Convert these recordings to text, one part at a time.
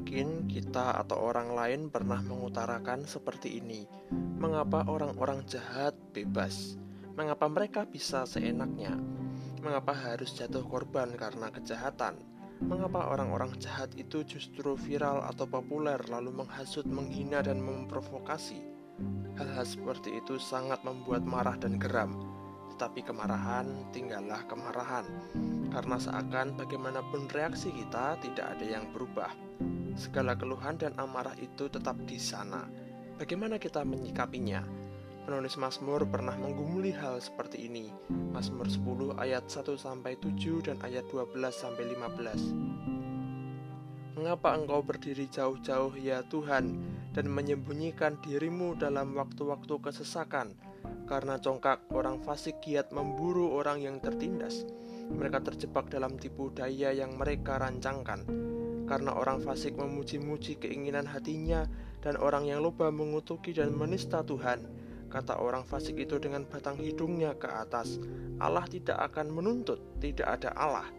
Mungkin kita atau orang lain pernah mengutarakan seperti ini: "Mengapa orang-orang jahat bebas? Mengapa mereka bisa seenaknya? Mengapa harus jatuh korban karena kejahatan? Mengapa orang-orang jahat itu justru viral atau populer, lalu menghasut, menghina, dan memprovokasi?" Hal-hal seperti itu sangat membuat marah dan geram, tetapi kemarahan tinggallah kemarahan, karena seakan bagaimanapun reaksi kita tidak ada yang berubah. Segala keluhan dan amarah itu tetap di sana. Bagaimana kita menyikapinya? Penulis Mazmur pernah menggumuli hal seperti ini. Mazmur 10 ayat 1 sampai 7 dan ayat 12 sampai 15. Mengapa engkau berdiri jauh-jauh ya Tuhan dan menyembunyikan dirimu dalam waktu-waktu kesesakan? Karena congkak orang fasik giat memburu orang yang tertindas. Mereka terjebak dalam tipu daya yang mereka rancangkan karena orang fasik memuji-muji keinginan hatinya dan orang yang lupa mengutuki dan menista Tuhan. Kata orang fasik itu dengan batang hidungnya ke atas, Allah tidak akan menuntut, tidak ada Allah.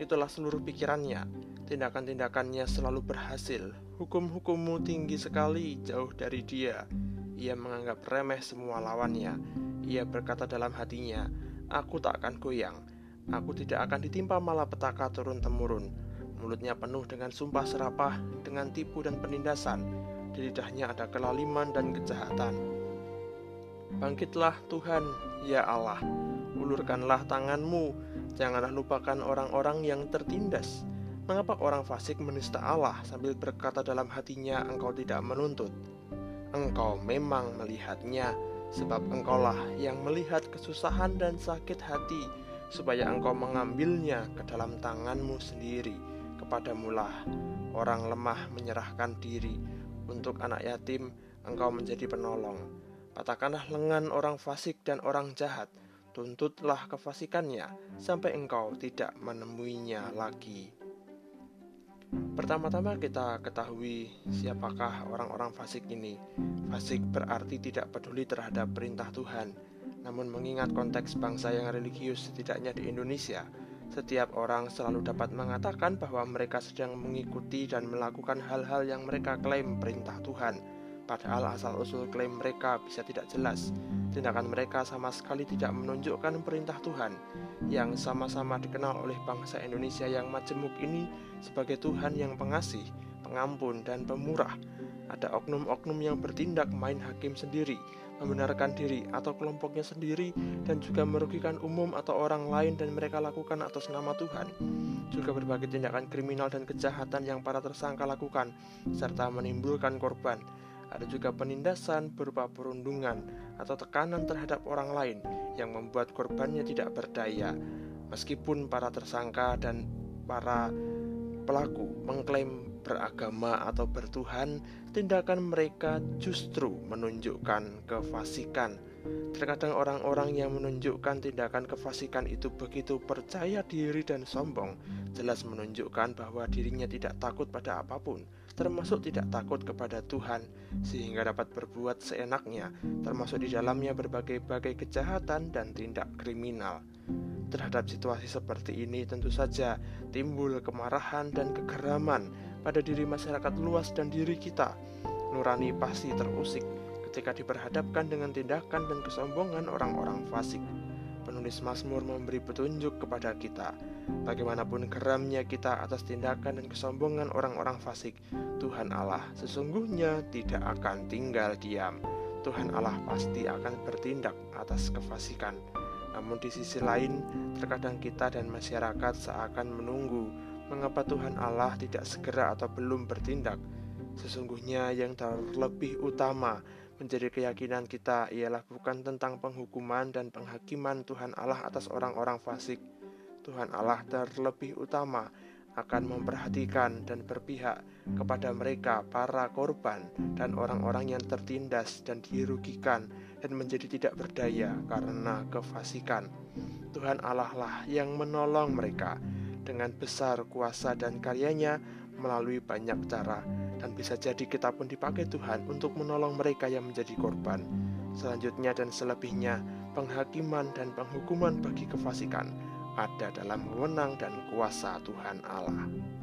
Itulah seluruh pikirannya. Tindakan-tindakannya selalu berhasil. Hukum-hukummu tinggi sekali, jauh dari dia. Ia menganggap remeh semua lawannya. Ia berkata dalam hatinya, Aku tak akan goyang. Aku tidak akan ditimpa malapetaka turun-temurun Mulutnya penuh dengan sumpah serapah, dengan tipu dan penindasan. Di lidahnya ada kelaliman dan kejahatan. Bangkitlah Tuhan, ya Allah. Ulurkanlah tanganmu, janganlah lupakan orang-orang yang tertindas. Mengapa orang fasik menista Allah sambil berkata dalam hatinya engkau tidak menuntut? Engkau memang melihatnya, sebab engkaulah yang melihat kesusahan dan sakit hati, supaya engkau mengambilnya ke dalam tanganmu sendiri. Kepadamulah orang lemah menyerahkan diri. Untuk anak yatim engkau menjadi penolong. Patahkanlah lengan orang fasik dan orang jahat tuntutlah kefasikannya sampai engkau tidak menemuinya lagi Pertama-tama kita ketahui siapakah orang-orang fasik ini. Fasik berarti tidak peduli terhadap perintah Tuhan. Namun mengingat konteks bangsa yang religius setidaknya di Indonesia, setiap orang selalu dapat mengatakan bahwa mereka sedang mengikuti dan melakukan hal-hal yang mereka klaim perintah Tuhan, padahal asal-usul klaim mereka bisa tidak jelas. Tindakan mereka sama sekali tidak menunjukkan perintah Tuhan, yang sama-sama dikenal oleh bangsa Indonesia yang majemuk ini sebagai Tuhan yang pengasih, pengampun, dan pemurah. Ada oknum-oknum yang bertindak main hakim sendiri, membenarkan diri atau kelompoknya sendiri dan juga merugikan umum atau orang lain dan mereka lakukan atas nama Tuhan. Juga berbagai tindakan kriminal dan kejahatan yang para tersangka lakukan serta menimbulkan korban. Ada juga penindasan berupa perundungan atau tekanan terhadap orang lain yang membuat korbannya tidak berdaya. Meskipun para tersangka dan para pelaku mengklaim beragama atau bertuhan, tindakan mereka justru menunjukkan kefasikan. Terkadang orang-orang yang menunjukkan tindakan kefasikan itu begitu percaya diri dan sombong, jelas menunjukkan bahwa dirinya tidak takut pada apa pun, termasuk tidak takut kepada Tuhan, sehingga dapat berbuat seenaknya, termasuk di dalamnya berbagai-bagai kejahatan dan tindak kriminal. Terhadap situasi seperti ini, tentu saja timbul kemarahan dan kegeraman pada diri masyarakat luas dan diri kita. Nurani pasti terusik ketika diperhadapkan dengan tindakan dan kesombongan orang-orang fasik. Penulis Mazmur memberi petunjuk kepada kita, bagaimanapun geramnya kita atas tindakan dan kesombongan orang-orang fasik, Tuhan Allah sesungguhnya tidak akan tinggal diam. Tuhan Allah pasti akan bertindak atas kefasikan. Namun di sisi lain, terkadang kita dan masyarakat seakan menunggu mengapa Tuhan Allah tidak segera atau belum bertindak. Sesungguhnya yang terlebih utama menjadi keyakinan kita ialah bukan tentang penghukuman dan penghakiman Tuhan Allah atas orang-orang fasik. Tuhan Allah terlebih utama akan memperhatikan dan berpihak kepada mereka, para korban, dan orang-orang yang tertindas dan dirugikan dan menjadi tidak berdaya karena kefasikan. Tuhan Allah lah yang menolong mereka dengan besar kuasa dan karyanya melalui banyak cara dan bisa jadi kita pun dipakai Tuhan untuk menolong mereka yang menjadi korban. Selanjutnya dan selebihnya, penghakiman dan penghukuman bagi kefasikan ada dalam wewenang dan kuasa Tuhan Allah.